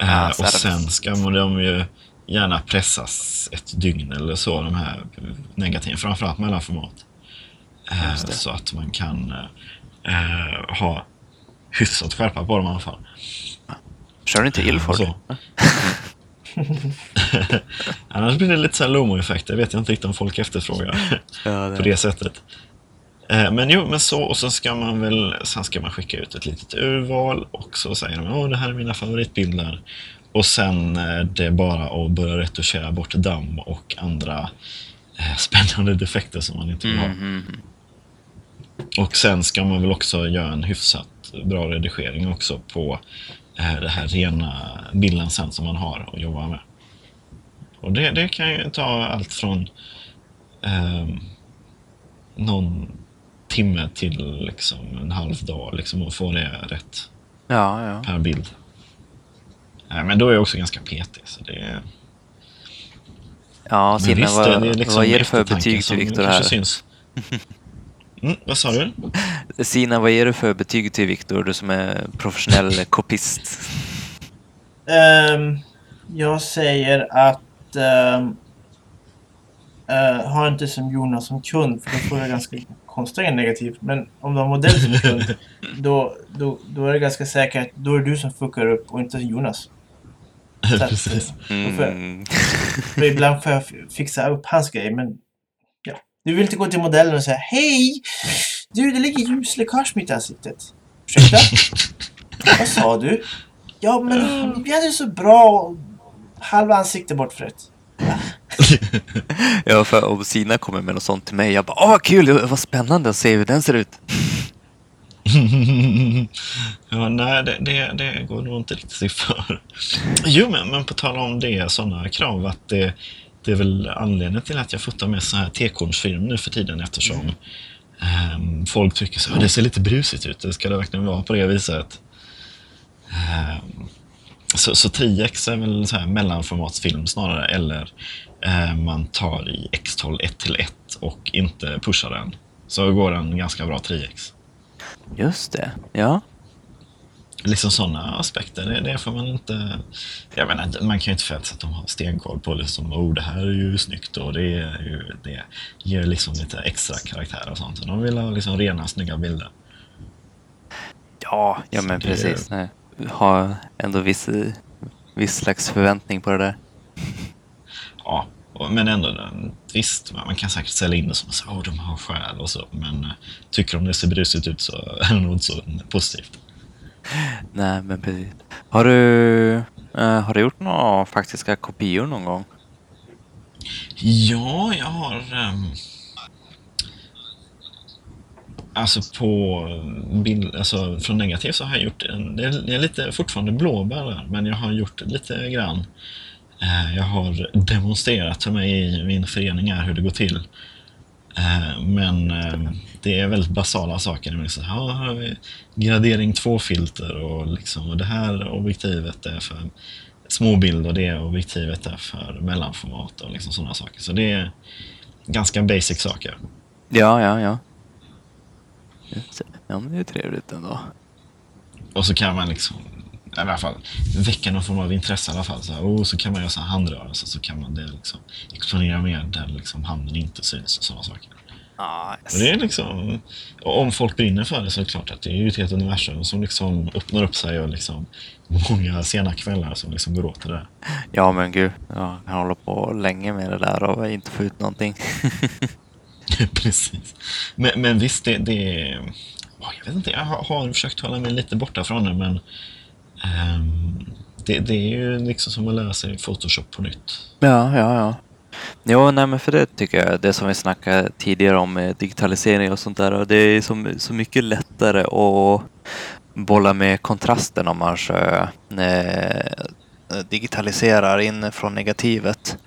Eh, Ah, och service. sen ska man de ju gärna pressas ett dygn eller så, de här negativen. Framförallt mellanformat. Eh, det. så att man kan eh, ha hyfsat skärpa på dem i alla fall. kör du inte Ilford? så. Annars blir det lite så Lomo-effekt. Det vet jag inte riktigt om folk efterfrågar Ja, på det sättet. Eh, Men jo, men så och så ska man väl, sen ska man skicka ut ett litet urval och så säger de åh det här är mina favoritbilder. Och sen är det bara att börja retuschera bort damm och andra eh, spännande defekter som man inte vill ha. Mhm. Och sen ska man väl också göra en hyfsat bra redigering också på eh, det här rena bilden sen som man har att jobba med. Och det, det kan ju ta allt från ehm, någon timme till liksom en halv dag liksom att få det rätt Ja, ja. per bild. Nej, men då är jag också ganska petig. Så det är, Ja, visst, vad, det är liksom vad ger du för betyg till Viktor här? Syns. Mm, vad sa du? Sina, vad ger du för betyg till Viktor, du som är professionell kopist? Ehm, jag säger att um, ha inte som Jonas som kund, för då får jag ganska konstiga negativt. Men om du har modell som kund, då, då, då är det ganska säkert då är det du som fuckar upp och inte Jonas. Att, Precis. Mm. För ibland får jag fixa upp hans grej, men. Du vill inte gå till modellen och säga Hej! Du, det ligger ljusläckage mitt i ansiktet. Ursäkta? Vad sa du? Ja, men han blev så bra. Halva ansiktet bortfrätt. Ja, för om Sina kommer med något sånt till mig, jag bara åh kul, vad spännande att se hur den ser ut. ja, nej, det, det, det går nog inte riktigt för. Jo, men, men på tal om det, sådana krav, att det, det är väl anledningen till att jag fotar med så här tekornsfilm nu för tiden eftersom ehm, folk tycker så det ser lite brusigt ut, det ska det verkligen vara på det viset. Ehm, så, så 3X är väl så här mellanformatsfilm snarare, eller eh, man tar i X12 1 till 1 och inte pushar den. Så går den ganska bra 3X. Just det, ja. Liksom sådana aspekter, det, det får man inte... Jag menar, man kan ju inte förvänta sig att de har stenkoll på liksom, oh, det här är ju snyggt och det, är ju, det ger liksom lite extra karaktär och sånt. De vill ha liksom rena, snygga bilder. Ja, ja men det- precis. Nej. Ha ändå viss, viss slags förväntning på det där. Ja, men ändå, visst, man kan säkert sälja in det som att oh, de har själ och så, men eh, tycker de det ser brusigt ut så är det nog inte så positivt. Nej, men precis. Har du, eh, har du gjort några faktiska kopior någon gång? Ja, jag har... Um, alltså på eh, bild, alltså från negativ så har jag gjort en, det är, det är lite fortfarande blåbär där, men jag har gjort lite grann. Eh, jag har demonstrerat för mig i min förening här hur det går till. Eh, men eh, det är väldigt basala saker. Här, "Ja, här har vi gradering 2-filter och, liksom, och det här objektivet är för småbild och det objektivet är för mellanformat och liksom sådana saker. Så det är ganska basic saker. Ja, ja, ja. Ja, men det är trevligt ändå. Och så kan man liksom, i alla fall, väcka någon form av intresse i alla fall. Så, här, och så kan man göra så här handrörelser så kan man det liksom exponera mer där liksom handen inte syns och sådana saker. Ah, Och det är liksom, om folk brinner för det så är det klart att det är ett helt universum som liksom öppnar upp sig och liksom många sena kvällar som liksom går åt det. Ja, men gud. Ja, jag kan hålla på länge med det där och inte få ut någonting. Precis. Men, men visst, det, det är... Jag vet inte, jag har, har försökt hålla mig lite borta från det, men... ehm, det, det är ju liksom som att lära sig Photoshop på nytt. Ja, ja, ja. Jo, nej men för det tycker jag, det som vi snackade tidigare om med digitalisering och sånt där, och det är så, så mycket lättare att bolla med kontrasten om man så, eh, digitaliserar in från negativet.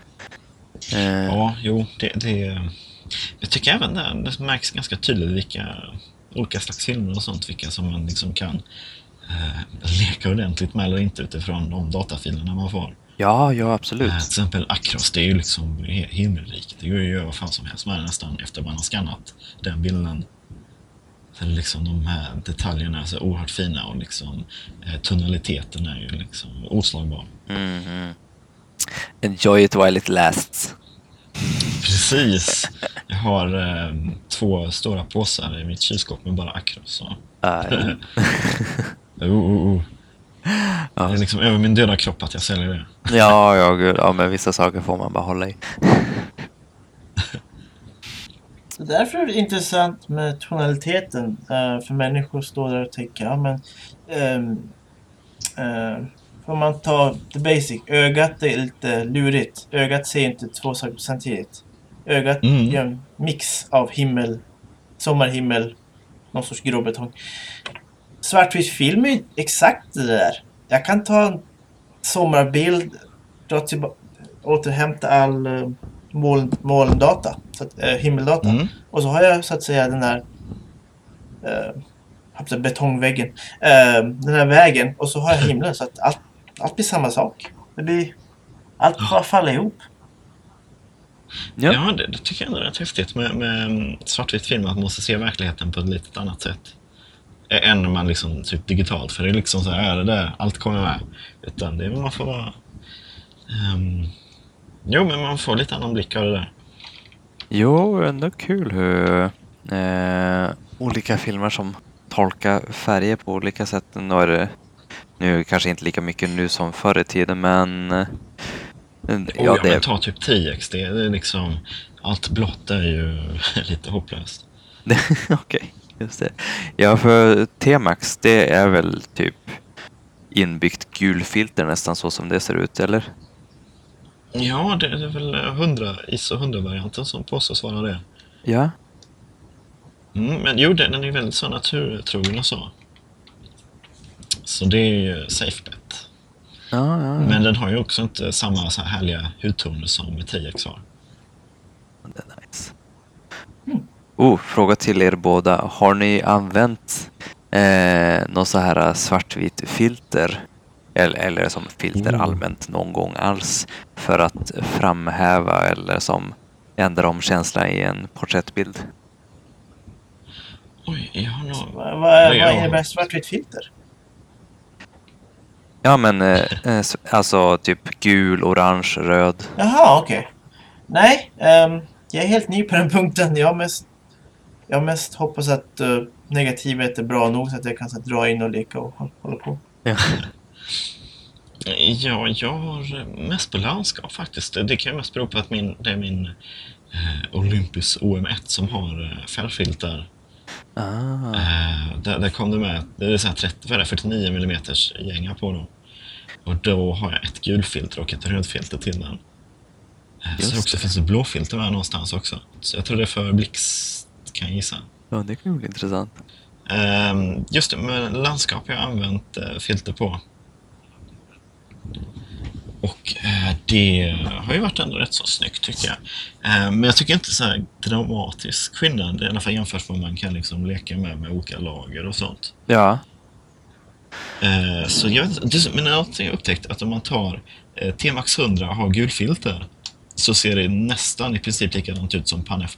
Eh, Ja, jo, det, det... Jag tycker även det, det märks ganska tydligt vilka olika slags filmer och sånt, vilka som man liksom kan eh, leka ordentligt med eller inte utifrån de datafilerna man får. ja, ja, absolut. Eh, till exempel Acros, det är ju liksom himmelrikt. Det går ju att göra vad fan som helst med det nästan efter man har skannat den bilden. Är liksom de här detaljerna är så oerhört fina och liksom eh, tonaliteten är ju liksom oslagbar. Mhm. Enjoy it while it lasts. Precis! Jag har eh, två stora påsar i mitt kylskåp med bara Acros. Ah, ja. Oh, oh, oh. Det är liksom över min döda kropp att jag säljer det. ja, ja, gud. Ja, men vissa saker får man bara hålla i. Därför är det intressant med tonaliteten. eh, för människor står där och tänker, ja men... Um, får man ta the basic. Ögat är lite lurigt. Ögat ser inte två saker samtidigt. Ögat Mm. gör en mix av himmel, sommarhimmel, någon sorts gråbetong. Svartvit film är ju exakt det där. Jag kan ta en sommarbild, dra tillbaka, återhämta all uh, moln, molndata, så att, eh, himmeldata. Mm. Och så har jag så att säga den där uh, betongväggen, eh, den här vägen och så har jag himlen så att allt, allt blir samma sak. Det blir, allt bara faller ihop. Ja. Ja, det, det tycker jag ändå är rätt häftigt med, med mm, svartvit film, att man måste se verkligheten på ett lite annat sätt. Än när man liksom typ digitalt, för det är liksom så här, är det där, allt kommer med. Utan det är man får vara... ehm, jo, men man får lite annan blick av det där. Jo, ändå kul hur eh, olika filmer som tolkar färger på olika sätt. Nu är det nu kanske inte lika mycket nu som förr i tiden, men eh, Ja, ja, men det, ta typ 10x, det, det är liksom... Allt blått är ju lite hopplöst. Okej, just det. Ja, för T-Max, det är väl typ inbyggt gulfilter nästan så som det ser ut, eller? Ja, det är väl 100, ISO 100-varianten som påstås vara det. Ja. Mm, men jo, den är väldigt så naturtrogen och så. Så det är ju safe bet. Ja, ja, ja. Men den har ju också inte samma så här härliga hudtoner som 10X har. Det är nice. Oh, fråga till er båda. Har ni använt eh, någon så här svartvit filter eller, eller som filter Mm. allmänt någon gång alls för att framhäva eller som ändra om känslan i en porträttbild? Oj, jag har nog... Vad, Ja. vad innebär svartvitt filter? Ja, men eh, eh, alltså typ gul, orange, röd. Jaha, okej. Nej, ehm, jag är helt ny på den punkten. Jag har mest, jag mest hoppas att uh, negativet är bra nog så att jag kan så, dra in och leka och hå- hålla på. Ja. Ja, jag har mest på landskap faktiskt. Det kan ju mest bero på att min, det är min eh, Olympus OM1 som har eh, färgfilter. Ah. Eh, där, där kom det med, det är så här 30, vad är det, 49 mm gänga på dem. Och då har jag ett gulfilter och ett rödfilter till den. Eh, Just så det också det. finns ett blåfilter med någonstans också. Så jag tror det är för blixt, kan jag gissa. Ja, det kan ju bli intressant. Ehm, just det, men landskap har jag använt eh, filter på. Och eh, det har ju varit ändå rätt så snyggt tycker jag. Eh, men jag tycker inte så här dramatisk skillnad, i alla fall jämfört med vad man kan liksom leka med med olika lager och sånt. Ja. Eh, så jag vet men jag har upptäckt att om man tar eh, T-Max 100 och har gulfilter så ser det nästan i princip likadant ut som Pan F+.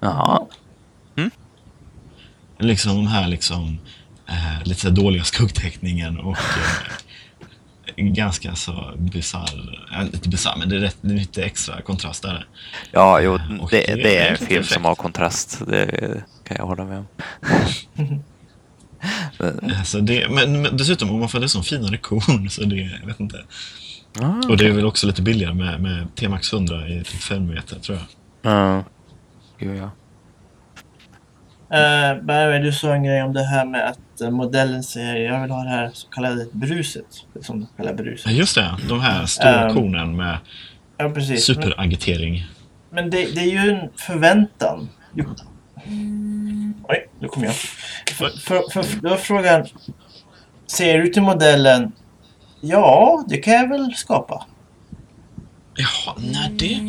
Jaha. Liksom de här liksom, eh, lite så dåliga skuggteckningen och eh, ganska så bisarr, äh, inte bisarr, men det är, rätt, det är lite extra kontrast där. Ja, jo, det, det det är en lite film som perfekt. har kontrast. Det kan jag hålla med om. Men- Eh, Så det, men, men dessutom, om man får det som finare korn, så det, jag vet inte. Ah, Och det är väl också lite billigare med, med T-Max 100 i typ 5 meter, tror jag. Ja. Gud ja. Uh, Barry, du sa en grej om det här med att uh, modellen säger jag vill ha det här så kallade bruset. Det som de kallar Ja, bruset. just det. De här stora Ehm, kornen med Ja, precis. Men, superagitering. men det, det är ju en förväntan. Du... Oj, nu kom jag. För, för, för, då är frågan, ser du till modellen Ja, det kan jag väl skapa. Jaha, nej det...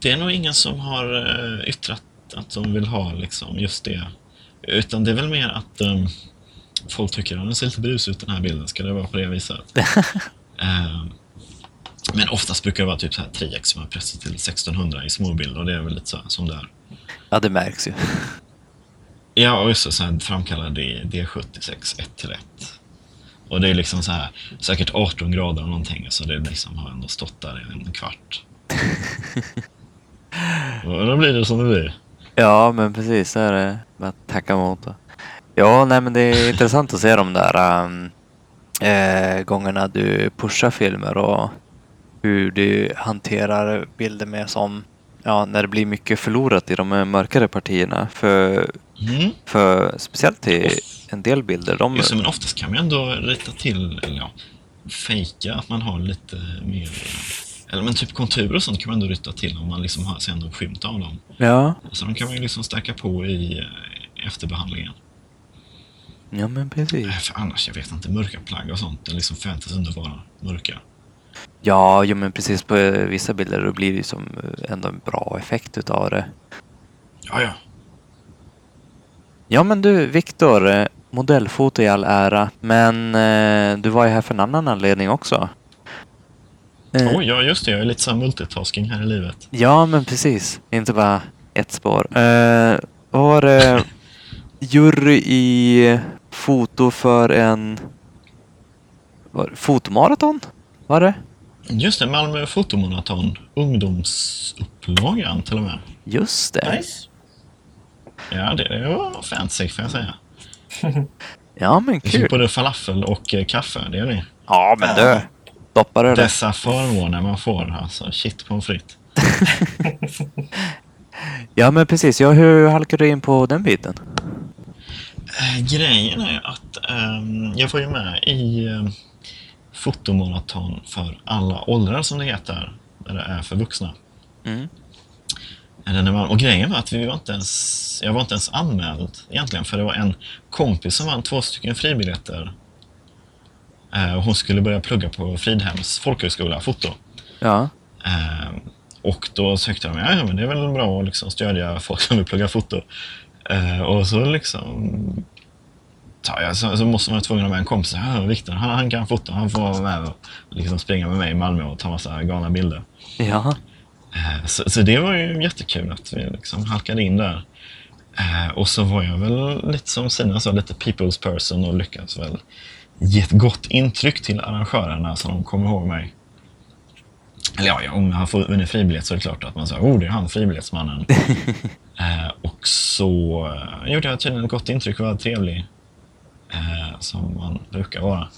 Det är nog ingen som har eh, yttrat att de vill ha liksom just det. Utan det är väl mer att um, folk tycker att den ser lite brus ut den här bilden. Ska det vara på det viset? Eh, men oftast brukar det vara typ så här 3x som har pressat till 1600 i småbild och det är väl lite så här som det är. Ja, det märks ju. Ja, och just det, framkallad i D76 1 till 1. Och det är liksom så här säkert 18 grader och någonting så det liksom har ändå stått där i en kvart. och då blir det som det blir. Ja, men precis. Så är det. Bara tacka emot. Ja, nej men det är intressant att se de där um, eh, gångerna du pushar filmer och hur du hanterar bilder med som, ja, när det blir mycket förlorat i de mörkare partierna. För, Mm. för speciellt i en del bilder, de, Just men oftast kan man ändå rita till, eller ja, fejka att man har lite mer... Eller men typ konturer och sånt kan man ändå rita till om man liksom har ser ändå skymt av dem. ja, Så de kan man ju liksom stärka på i eh, efterbehandlingen. ja men precis. Eh, För annars, jag vet inte, mörka plagg och sånt, det liksom förväntas ändå vara mörka. Ja, jo, men precis på eh, vissa bilder då blir det ju som eh, ändå en bra effekt utav det. Ja, ja. Ja men du Viktor, modellfoto i all ära, men eh, du var ju här för en annan anledning också. Eh, Oj, ja just det, jag är lite så här multitasking här i livet. Ja men precis, inte bara ett spår. Eh, var det jury i foto för en var, fotomaraton? Var det? Just det, Malmö fotomaraton, ungdomsupplagan till och med. Just det. Nice. Ja, det, det var fancy får jag säga. Ja men Det är kul. både falafel och eh, kaffe, det är det. Ja men du, doppar du det? Dessa förmåner man får, alltså. Shit pommes frites. Ja men precis, ja, hur halkade du in på den biten? Eh, grejen är att ehm, jag var ju med i eh, fotomaraton för alla åldrar som det heter, där det är för vuxna. Mm. Och grejen var att vi var inte ens, jag var inte ens anmäld egentligen, för det var en kompis som vann två stycken fribiljetter. Eh, hon skulle börja plugga på Fridhems folkhögskola, foto. Ja. Eh, och då sökte de, ja, men det är väl bra att liksom stödja folk som vill plugga foto. Eh, och så liksom ta, ja, så, så måste man vara tvungen att ha med en kompis. Ja, Viktor, han, han kan foto, han får vara med och liksom springa med mig i Malmö och ta massa galna bilder. Ja. Eh, Så, så det var ju jättekul att vi liksom halkade in där. Eh, Och så var jag väl lite som Sina sa, lite people's person och lyckades väl ge ett gott intryck till arrangörerna så de kommer ihåg mig. Eller ja, om jag har fått- vunnit fribiljett så är det klart att man säger oh, det är han fribiljettsmannen. eh, och så eh, gjorde jag tydligen ett gott intryck och var trevlig. Eh, som man brukar vara.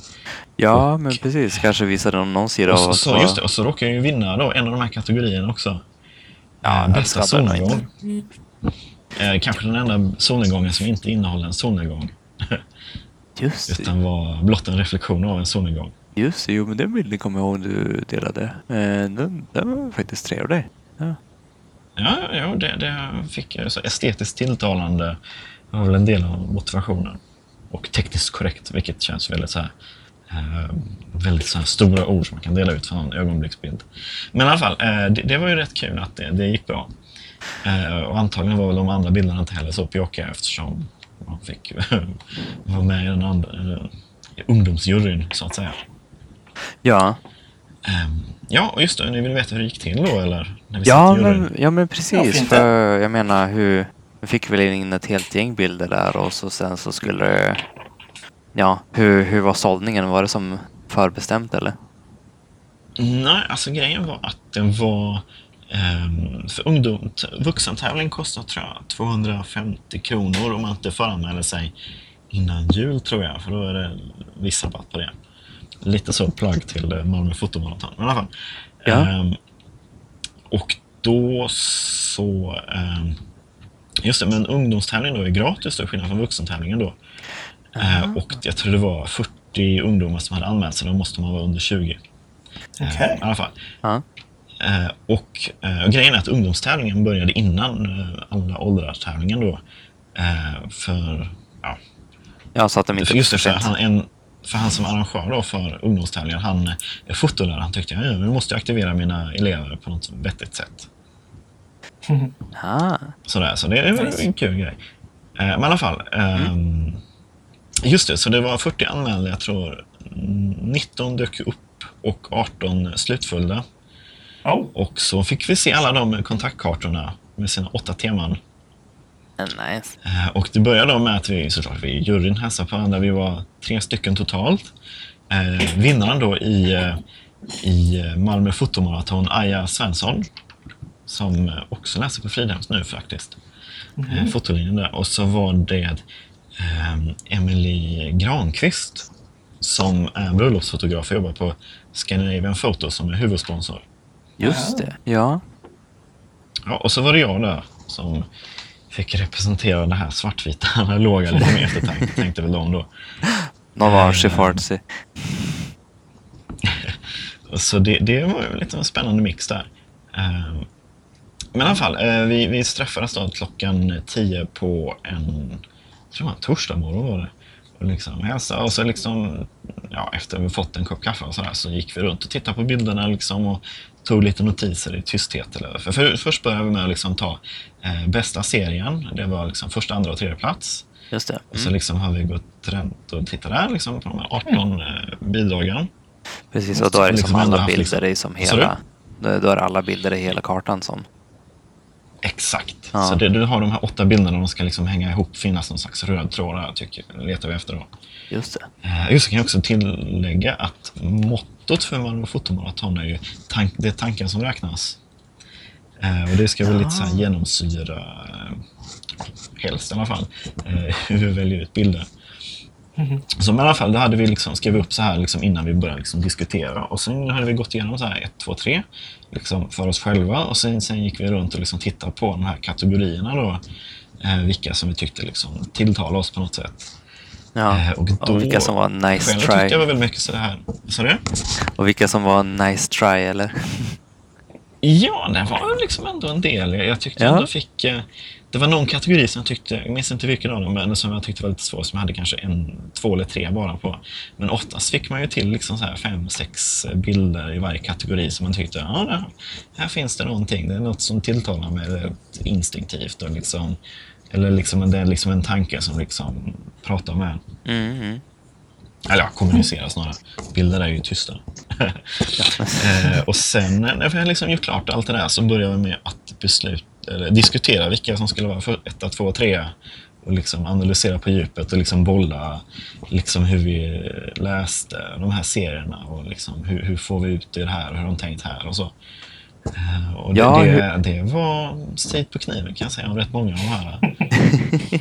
Ja, men precis. Kanske visade de någon sida Och av oss så, just det, och så råkade jag ju vinna då en av de här kategorierna också. Ja, Eh, bästa solnedgång. Eh, kanske den enda solnedgången som inte innehåller en solnedgång. Just utan var blott en reflektion av en solnedgång. Just det, jo men den bilden kommer jag ihåg du delade. Eh, den, den var faktiskt trevlig. Ja. Ja, ja det, det fick jag. Så estetiskt tilltalande var väl en del av motivationen. Och tekniskt korrekt, vilket känns väldigt så här, eh, väldigt så stora ord som man kan dela ut från en ögonblicksbild. Men i alla fall, eh, det, det var ju rätt kul att det, det gick bra. Eh, och antagligen var väl de andra bilderna inte heller så pjåkiga eftersom man fick vara med i den andra eh, ungdomsjuryn, så att säga. Ja, Ehm, ja, och just det. Ni vill veta hur det gick till då, eller? När vi ja, men, ja men Ja, precis. fint för jag menar hur... Vi fick väl in ett helt gäng bilder där och så sen så skulle det... Ja, hur, hur var sållningen? Var det som förbestämt eller? Nej, alltså grejen var att den var... ehm, för ungdom, vuxentävling kostar tror jag 250 kronor om man inte föranmäler sig innan jul tror jag, för då är det viss rabatt på det. Lite så plagg till eh, Malmö fotomaraton. I alla fall. Ja. Ehm, och då så... Eh, just det, men ungdomstävlingen då är gratis till skillnad från vuxentävlingen då. Eh, och jag tror det var 40 ungdomar som hade anmält sig, då måste man vara under 20. Eh, Okej. I alla fall. Ja. Eh, och, eh, och grejen är att ungdomstävlingen började innan eh, alla åldrar-tävlingen då. Eh, för, ja, ja, så att de inte för just det, för han, en, för han som arrangör då för ungdomstävlingen, han är fotolärare. Han tyckte ja, nu måste jag aktivera mina elever på något vettigt sätt. Ah, Sådär, så det är en kul grej. Eh, men i alla fall. ehm, Just det, så det var 40 anmälda, jag tror 19 dök upp och 18 slutföljda. Oh. Och så fick vi se alla de kontaktkartorna med sina åtta teman. nice. Eh, Och det började då med att vi såklart vi juryn hälsade på varandra. Vi var tre stycken totalt. Eh, vinnaren då i, eh, i eh, Malmö fotomaraton, Aja Svensson, som eh, också läser på Fridhems nu faktiskt. Eh, fotolinjen där. Och så var det eh, Emily Granqvist som är bröllopsfotograf och jobbar på Scandinavian Photo som är huvudsponsor. Just det. Ja. Ja, och så var det jag där som fick representera det här svartvita analoga lite mer eftertanke, tänkte väl de då. Någon var Shifartsi. Så det, det var ju lite en spännande mix där. Eh, Men i alla fall, eh, vi, vi träffades då klockan 10 på en, jag tror det var en torsdag morgon var det. Och liksom hälsade och så liksom, ja, efter vi fått en kopp kaffe och sådär så gick vi runt och tittade på bilderna liksom och tog lite notiser i tysthet. Eller, för, för, först började vi med att liksom ta eh, bästa serien. Det var liksom första, andra och tredje plats. Just det. Och så Mm. liksom har vi gått runt och tittat där liksom, på de här 18 eh, bidragen. Precis, och då är det liksom alla bilder i som hela... Då är alla bilder i hela kartan som... Exakt. Ja. Så det, du har de här åtta bilderna, de ska liksom hänga ihop, finnas någon slags röd tråd där, tycker, letar vi efter då. Just det. Eh, just det, kan jag också tillägga att mottot för Malmö fotomaraton är ju tank, det är tanken som räknas. Eh, och det ska väl lite så här genomsyra, eh, helst i alla fall, eh, hur vi väljer ut bilder. Så men i alla fall, det hade vi liksom skrivit upp så här liksom innan vi började liksom diskutera. Och sen hade vi gått igenom så här 1, 2, 3 liksom för oss själva. Och sen, sen gick vi runt och liksom tittade på de här kategorierna då. Eh, vilka som vi tyckte liksom tilltalade oss på något sätt. Ja. Eh, och då, vilka som var nice själv try. tyckte jag var väldigt mycket så här. Så det? Och vilka som var nice try, eller? Ja, det var liksom ändå en del. Jag, jag tyckte Ja. jag ändå fick... Eh, det var någon kategori som jag tyckte, jag minns inte vilken av dem, men som jag tyckte var lite svår, som jag hade kanske en, två eller tre bara på. Men oftast fick man ju till liksom så här fem, sex bilder i varje kategori som man tyckte, ja, här finns det någonting. Det är något som tilltalar mig instinktivt. Och liksom, eller liksom, det är liksom en tanke som liksom pratar med en. Mm, mm. Eller ja, kommunicera snarare. Bilder är ju tysta. eh, och sen när vi har liksom gjort klart allt det där så börjar vi med att beslut, eller diskutera vilka som skulle vara för etta, två och trea. Och liksom analysera på djupet och liksom bolla liksom hur vi läste de här serierna och liksom hur, hur får vi ut det här och hur har de tänkt här och så. Eh, och det, Ja, det, det var strid på kniven kan jag säga om rätt många av de här.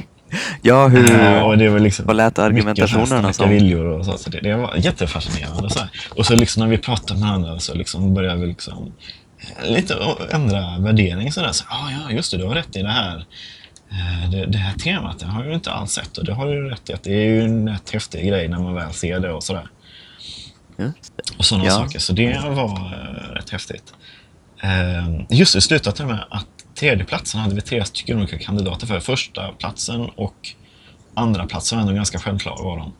Ja, hur... Eh, och det var liksom vad lät mycket argumentationerna så viljor och så. så det, det var jättefascinerande. Så här. Och så liksom när vi pratade med varandra så liksom började vi liksom lite ändra värdering. Så där. Så, ah, ja, just det, du har rätt i det här. Eh, Det, det här temat det har jag ju inte alls sett och det har du rätt i. Att det är ju en rätt häftig grej när man väl ser det och sådär. Det. Och sådana Ja. saker. Så det var eh, rätt häftigt. Eh, just det, slutade med att tredjeplatsen hade vi tre stycken olika kandidater för. Första platsen och andra platsen var ändå ganska självklara var de.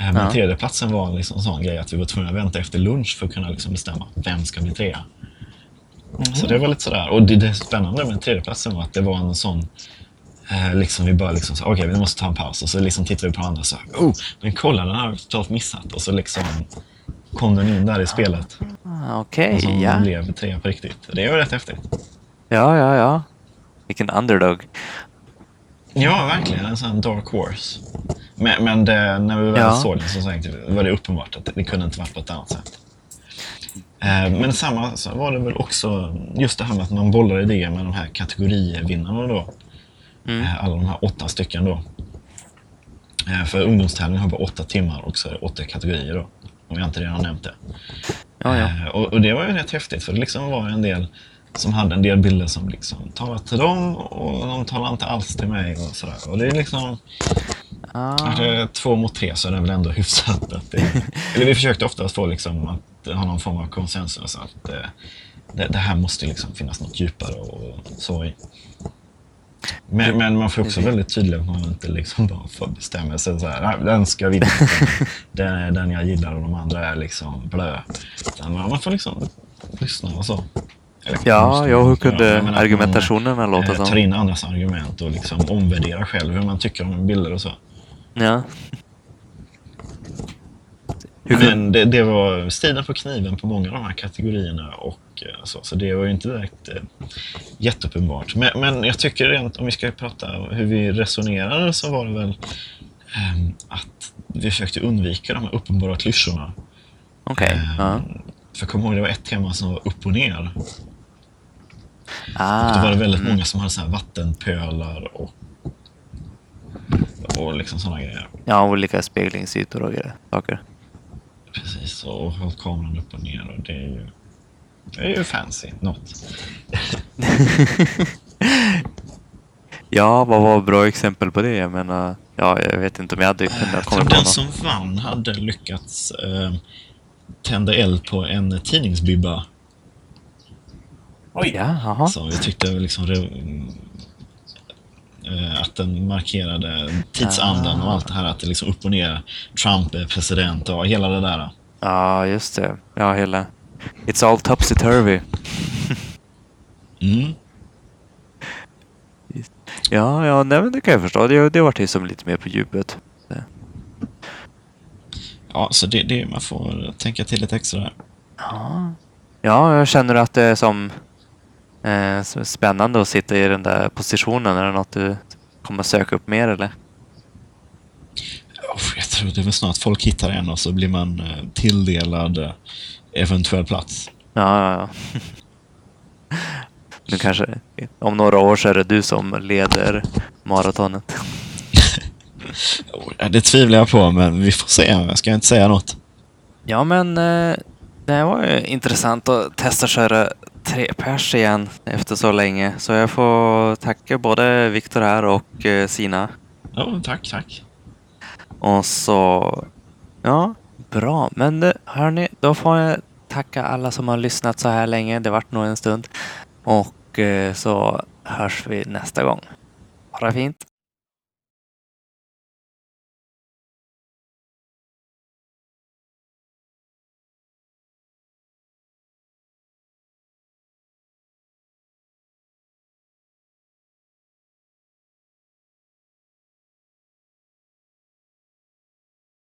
Eh, men Ja. tredjeplatsen var liksom en sån grej att vi var tvungna att vänta efter lunch för att kunna liksom bestämma vem ska bli trea. Så det var lite sådär. Och det, det spännande med tredjeplatsen var att det var en sån Eh, liksom vi bara liksom okej vi måste ta en paus och så liksom tittar vi på andra och så, oh, men kolla den har vi totalt missat. Och så liksom kom den in där i spelet. Ah, Okej, Och så ja. blev trea på riktigt. Det var rätt häftigt. Ja, ja, ja. Vilken underdog. Ja, verkligen. En sån dark horse. Men, men det, när vi väl Ja. såg den så tänkte vi, var det uppenbart att det, det kunde inte varit på ett annat sätt. Eh, men samma var det väl också just det här med att man bollar idéer med de här kategorivinnarna då. Mm. Eh, alla de här åtta stycken då. Eh, för ungdomstävlingen har bara åtta timmar och så är det åtta kategorier då. Om jag inte redan nämnt det. Ja, ja. Och, och det var ju rätt häftigt för det liksom var en del som hade en del bilder som liksom talade till dem och de talade inte alls till mig och sådär. Och det är liksom... Ah. Är det två mot tre så är det väl ändå hyfsat. Att det, eller vi försökte oftast få liksom att ha någon form av konsensus. Att eh, det, det här måste liksom finnas något djupare och så i. Men, men man får också väldigt tydligt att man inte liksom bara får bestämma sig så här, "Nej, den ska vinna. Den är den jag gillar och de andra är liksom blö. Utan man får liksom lyssna och så. Eller Ja, lyssna, ja, hur jag kunde menar att man, låta eh, som? tar in andras argument och liksom omvärderar själv hur man tycker om bilder och så. Ja. Men det, det var stilen på kniven på många av de här kategorierna och eh, så, så det var ju inte direkt eh, jätteuppenbart. Men, men jag tycker rent, om vi ska prata om hur vi resonerade så var det väl ehm, att vi försökte undvika de här uppenbara klyschorna. Okej. Ehm, Ja. För jag kommer ihåg det var ett tema som var upp och ner. Ah. Då var det väldigt mm. många som hade så här vattenpölar och, och liksom sådana grejer. Ja, olika speglingsytor och grejer. Saker. Precis, och hållit kameran upp och ner och det är ju, det är ju fancy, något. Ja, vad var bra exempel på det? Jag menar, ja, jag vet inte om jag hade kunnat komma på den något. som vann hade lyckats eh, tända eld på en tidningsbibba. Oj! Ja, jaha. Så vi tyckte liksom den markerade tidsandan och allt det här. Att det liksom upp och ner. Trump är president och hela det där. Ja, just det. Ja, hela... It's all topsy-turvy. Mm. Ja, ja, nej, men det kan jag förstå. Det, det vart ju som lite mer på djupet. Ja, så det, det, man får tänka till lite extra där. Ja. Ja, jag känner att det är som eh, spännande att sitta i den där positionen. Är det något du kommer söka upp mer eller? Jag tror det är väl snart folk hittar en och så blir man eh, tilldelad eh, eventuell plats. Ja, ja, ja. Nu kanske, om några år så är det du som leder maratonet. Det tvivlar jag på, men vi får se. Jag ska inte säga något. Ja, men eh, det var ju intressant att testa köra tre pers igen efter så länge. Så jag får tacka både Viktor här och eh, Sina. Ja, tack, tack. Och så, ja, bra. Men eh, hörni, då får jag tacka alla som har lyssnat så här länge. Det vart nog en stund. Och eh, så hörs vi nästa gång. Ha det fint.